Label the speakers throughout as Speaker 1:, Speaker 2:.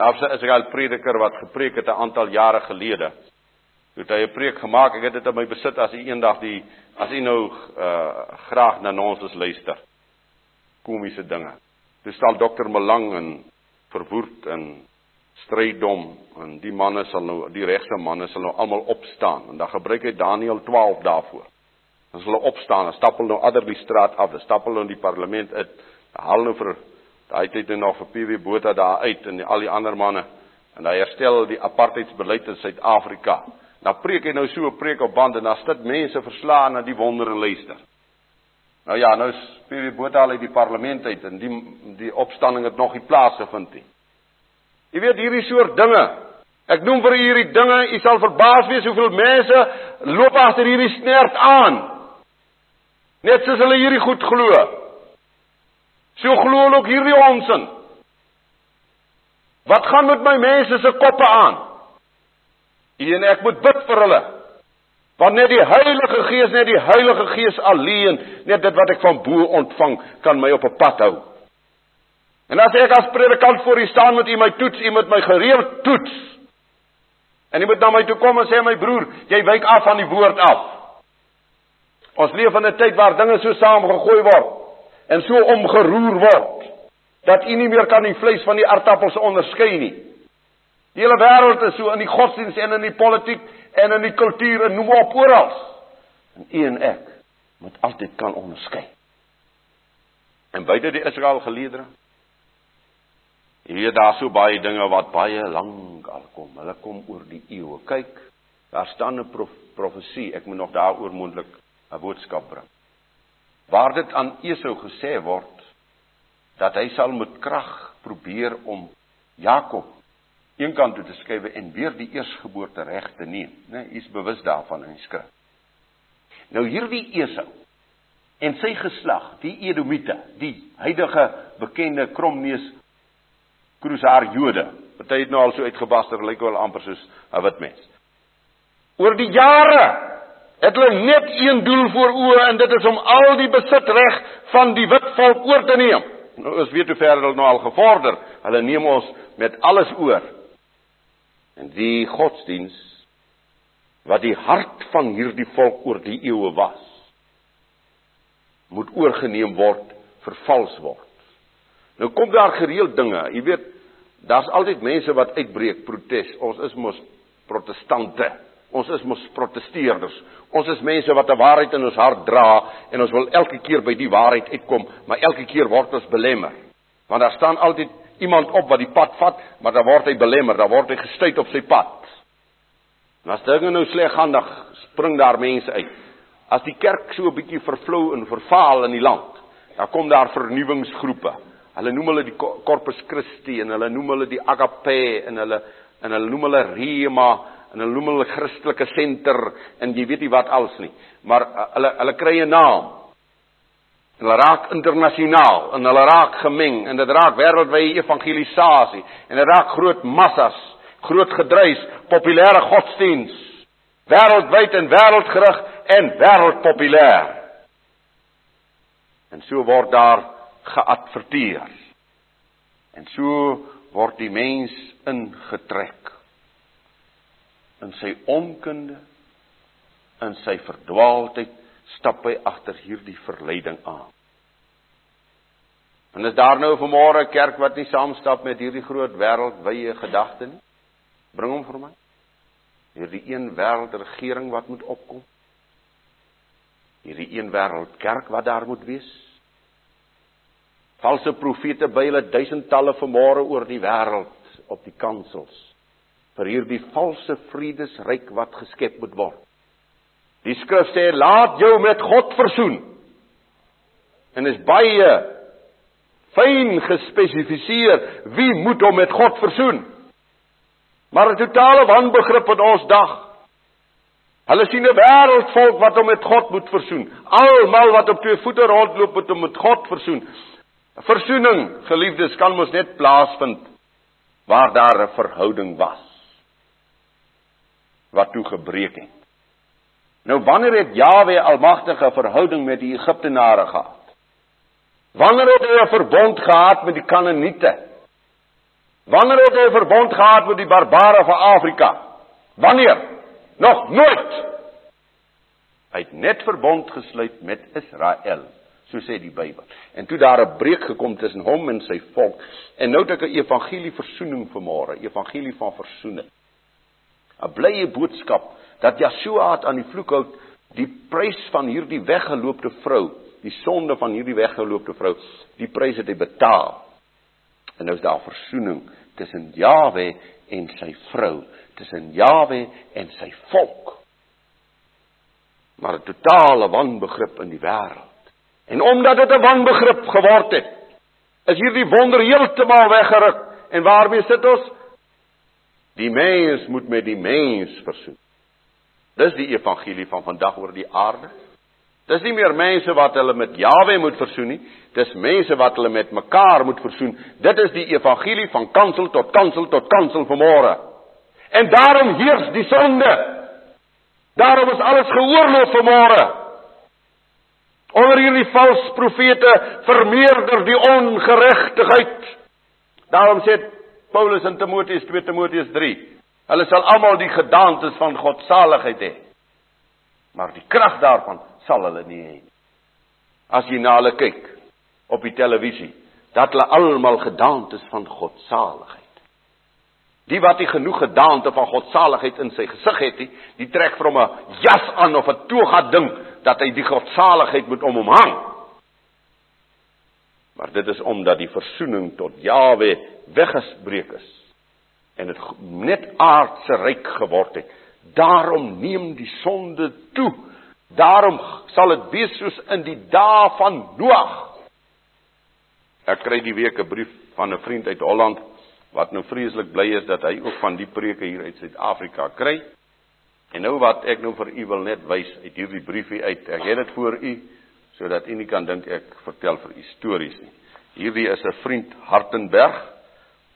Speaker 1: Daar's 'n Israel prediker wat gepreek het 'n aantal jare gelede. Toe het hy 'n preek gemaak. Ek het dit in my besit as hy eendag die as hy nou uh graag na ons luister. Komiese dinge. Dis staan dokter Malang en verwoed en strydom en die manne sal nou die regse manne sal nou almal opstaan en dan gebruik hy Daniël 12 daarvoor. Dan sal hulle opstaan en stap hulle nou Adderley straat af, stap hulle in die parlement uit. Haal nou vir daai tyd nou nog vir PW Botha daar uit en die, al die ander manne en hy herstel die apartheidsbeleid in Suid-Afrika. Nou preek hy nou so 'n preek op band en dan sit mense verslaan na die wonder en luister. Nou ja, nou is PW Botha al uit die parlement uit en die die opstanding het nog nie plaasgevind nie. Jy weet hierdie soort dinge. Ek noem vir hierdie dinge, u sal verbaas wees hoeveel mense loop agter hierdie snert aan. Net soos hulle hierdie goed glo. So glo hulle ook hierdie onsin. Wat gaan met my mense se koppe aan? En ek moet bid vir hulle. Want net die Heilige Gees, net die Heilige Gees alleen, net dit wat ek van bo ontvang, kan my op 'n pad hou. En as ek as predikant voor u staan met u my toets, u moet my gereeld toets. En u moet na my toe kom en sê my broer, jy wyk af van die woord af. Ons leef in 'n tyd waar dinge so saamgegooi word en so omgeroer word dat u nie meer kan die vleis van die aardappels onderskei nie. Die hele wêreld is so in die godsdienst en in die politiek en in die kultuur en noem op oral. En u en ek moet altyd kan onderskei. En buite die Israel geleedere Jy weet daar so baie dinge wat baie lank al kom. Hulle kom oor die eeue. Kyk, daar staan 'n prof, profesie. Ek moet nog daaroor moontlik 'n boodskap bring. Waar dit aan Esau gesê word dat hy sal met krag probeer om Jakob eenkant toe te skuif en weer die eersgeboorte reg te neem, né? Nee, Hy's bewus daarvan in die skrif. Nou hierdie Esau en sy geslag, die Edomite, die huidige bekende kromneus kruisaar Jode. Party het nou al so uitgebaster, lyk wel amper soos 'n wit mens. Oor die jare het hulle net een doel voor oë en dit is om al die besitreg van die wit volk oor te neem. Nou is weet hoe ver hulle nou al gevorder. Hulle neem ons met alles oor. En die godsdiens wat die hart van hierdie volk oor die eeue was, moet oorgeneem word, vervals word. Nou kom daar gereeld dinge. Jy weet, daar's altyd mense wat uitbreek protes. Ons is mos protestante. Ons is mos protesteerders. Ons is mense wat 'n waarheid in ons hart dra en ons wil elke keer by die waarheid uitkom, maar elke keer word ons belemmer. Want daar staan altyd iemand op wat die pad vat, maar dan word hy belemmer, dan word hy gestuit op sy pad. En as dinge nou sleg gaan, dan spring daar mense uit. As die kerk so 'n bietjie vervlou en vervaal in die land, dan kom daar vernuwingsgroepe. Hulle noem hulle die Corpus Christi en hulle noem hulle die Agape en hulle en hulle noem hulle Rema hulle noem hulle Christelike senter en jy weet nie wat als nie. Maar uh, hulle hulle kry 'n naam. En hulle raak internasionaal en hulle raak gemeng en dit raak wêreldwye evangelisasie en dit raak groot massas, groot gedruis, populêre godsdiens. Wêreldwyd en wêreldgerig en wêreldpopulêr. En so word daar geadverteer. En so word die mens ingetrek in sy onkunde in sy verdwaaldheid stap hy agter hierdie verleiding aan. En is daar nou vanmôre 'n kerk wat nie saamstap met hierdie groot wêreldwye gedagte nie? Bring hom vir my. Hierdie een wêreldregering wat moet opkom. Hierdie een wêreldkerk wat daar moet wees. Valse profete by hulle duisendtalle vanmôre oor die wêreld op die kansels vir hierdie valse vredesryk wat geskep moet word. Die skrif sê laat jou met God versoen. En is baie fyn gespesifiseer wie moet hom met God versoen. Maar 'n totale wanbegrip in ons dag. Hulle sien 'n wêreldvolk wat hom met God moet versoen. Almal wat op twee voete rondloop moet hom met God versoen. Versoening, geliefdes, kan mos net plaasvind waar daar 'n verhouding was wat toe gebreek het. Nou wanneer het Jawe Almagtige verhouding met die Egiptenare gehad? Wanneer het hy 'n verbond gehad met die Kanaaniete? Wanneer het hy 'n verbond gehad met die barbare van Afrika? Wanneer? Nog nooit. Hy het net verbond gesluit met Israel, so sê die Bybel. En toe daar 'n breuk gekom tussen hom en sy volk, en nou het ek 'n evangelie versoening vanmôre, evangelie van versoening. 'n Blye boodskap dat Yeshua het aan die vloekhout die prys van hierdie weggeloopte vrou, die sonde van hierdie weggeloopte vrou, die prys het hy betaal. En nou is daar versoening tussen Jawe en sy vrou, tussen Jawe en sy volk. Maar 'n totale wanbegrip in die wêreld. En omdat dit 'n wanbegrip geword het, is hierdie wonder heeltemal weggeruk. En waarmee sit ons? Die mens moet met die mens versoen. Dis die evangelie van vandag oor die aarde. Dis nie meer mense wat hulle met Jawe moet versoen nie, dis mense wat hulle met mekaar moet versoen. Dit is die evangelie van kansel tot kansel tot kansel vanmôre. En daarom heers die sonde. Daarom is alles geoorloof vanmôre. Onder hierdie valse profete vermeerder die ongeregtigheid. Daarom sê Paulus in Timoteus 2 Timoteus 3, hulle sal almal die gedaantes van God saligheid hê. Maar die krag daarvan sal hulle nie hê nie. As jy na hulle kyk op die televisie, dat hulle almal gedaantes van God saligheid Die wat nie genoeg gedaante van godsaligheid in sy gesig het nie, die trek hom 'n jas aan of 'n toga ding dat hy die godsaligheid moet om hom hang. Maar dit is omdat die versoening tot Jawe weggespreek is en dit net aardse ryk geword het. Daarom neem die sonde toe. Daarom sal dit wees soos in die dae van Noag. Ek kry die week 'n brief van 'n vriend uit Holland wat nou vreeslik bly is dat hy ook van die preke hier uit Suid-Afrika kry. En nou wat ek nou vir u wil net wys uit hierdie briefie uit. Ek het dit vir u sodat u nie kan dink ek vertel vir u stories nie. Hierdie is 'n vriend Hartenberg.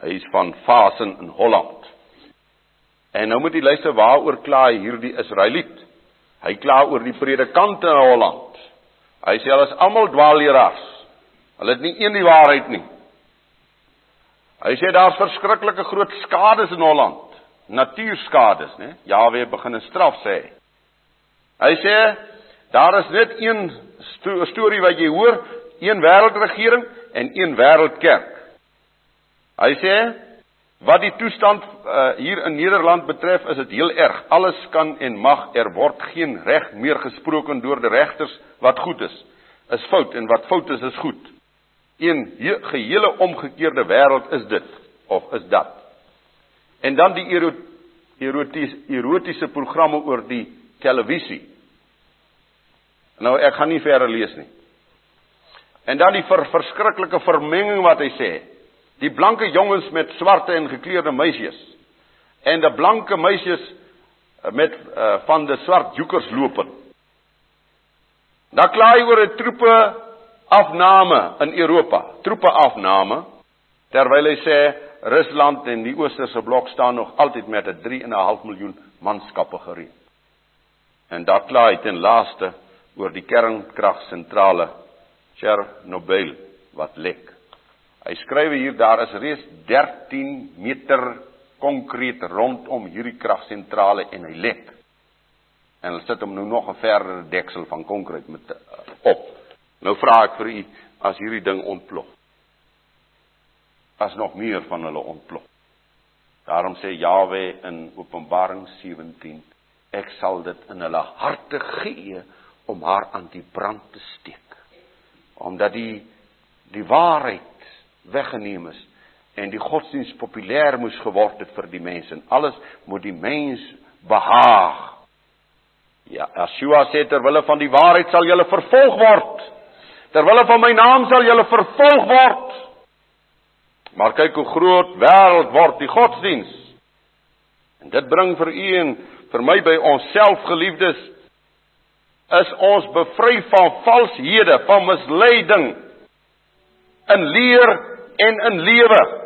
Speaker 1: Hy is van Vasen in Holland. En nou moet jy luister waaroor kla hierdie Israeliet. Hy kla oor die predikante in Holland. Hy sê hulle is almal dwaalleraars. Hulle het nie een die waarheid nie. Hy sê daar's verskriklike groot skades in Holland. Natuurskades, né? Jawe begin 'n straf sê. Hy sê daar is net een sto storie wat jy hoor, een wêreldregering en een wêreldkerk. Hy sê wat die toestand uh, hier in Nederland betref, is dit heel erg. Alles kan en mag, er word geen reg meer gesproke deur die regters wat goed is. Is fout en wat fout is is goed. Een gehele omgekeerde wêreld is dit of is dat. En dan die erotiese erotiese programme oor die televisie. Nou ek gaan nie verder lees nie. En dan die ver, verskriklike vermenging wat hy sê. Die blanke jongens met swarte en gekleurde meisies. En die blanke meisies met uh, van die swart joekers loop. Dan kla hy oor 'n troepe afname in Europa, troepe afname, terwyl hy sê Rusland en die Oosterse blok staan nog altyd met 'n 3.5 miljoen manskappe gereed. En daar kla hy ten laaste oor die kernkragsentrale Chernobyl wat lek. Hy skryf hier daar is reeds 13 meter konkreet rondom hierdie kragsentrale en hy lek. En hulle sit hom nou nog 'n verdere deksel van konkreet met eh, op. Nou vra ek vir u as hierdie ding ontplof. As nog meer van hulle ontplof. Daarom sê Jawe in Openbaring 17, ek sal dit in hulle harte gee om haar aan die brand te steek. Omdat die die waarheid weggeneem is en die godsdienst populêr moes geword het vir die mense en alles moet die mens behaag. Ja, Yeshua sê terwille van die waarheid sal julle vervolg word. Terwille van my naam sal julle vervolg word. Maar kyk hoe groot wêreld word die godsdiens. En dit bring vir u en vir my by onsself geliefdes is ons bevry van valshede, van misleiding in leer en in lewe.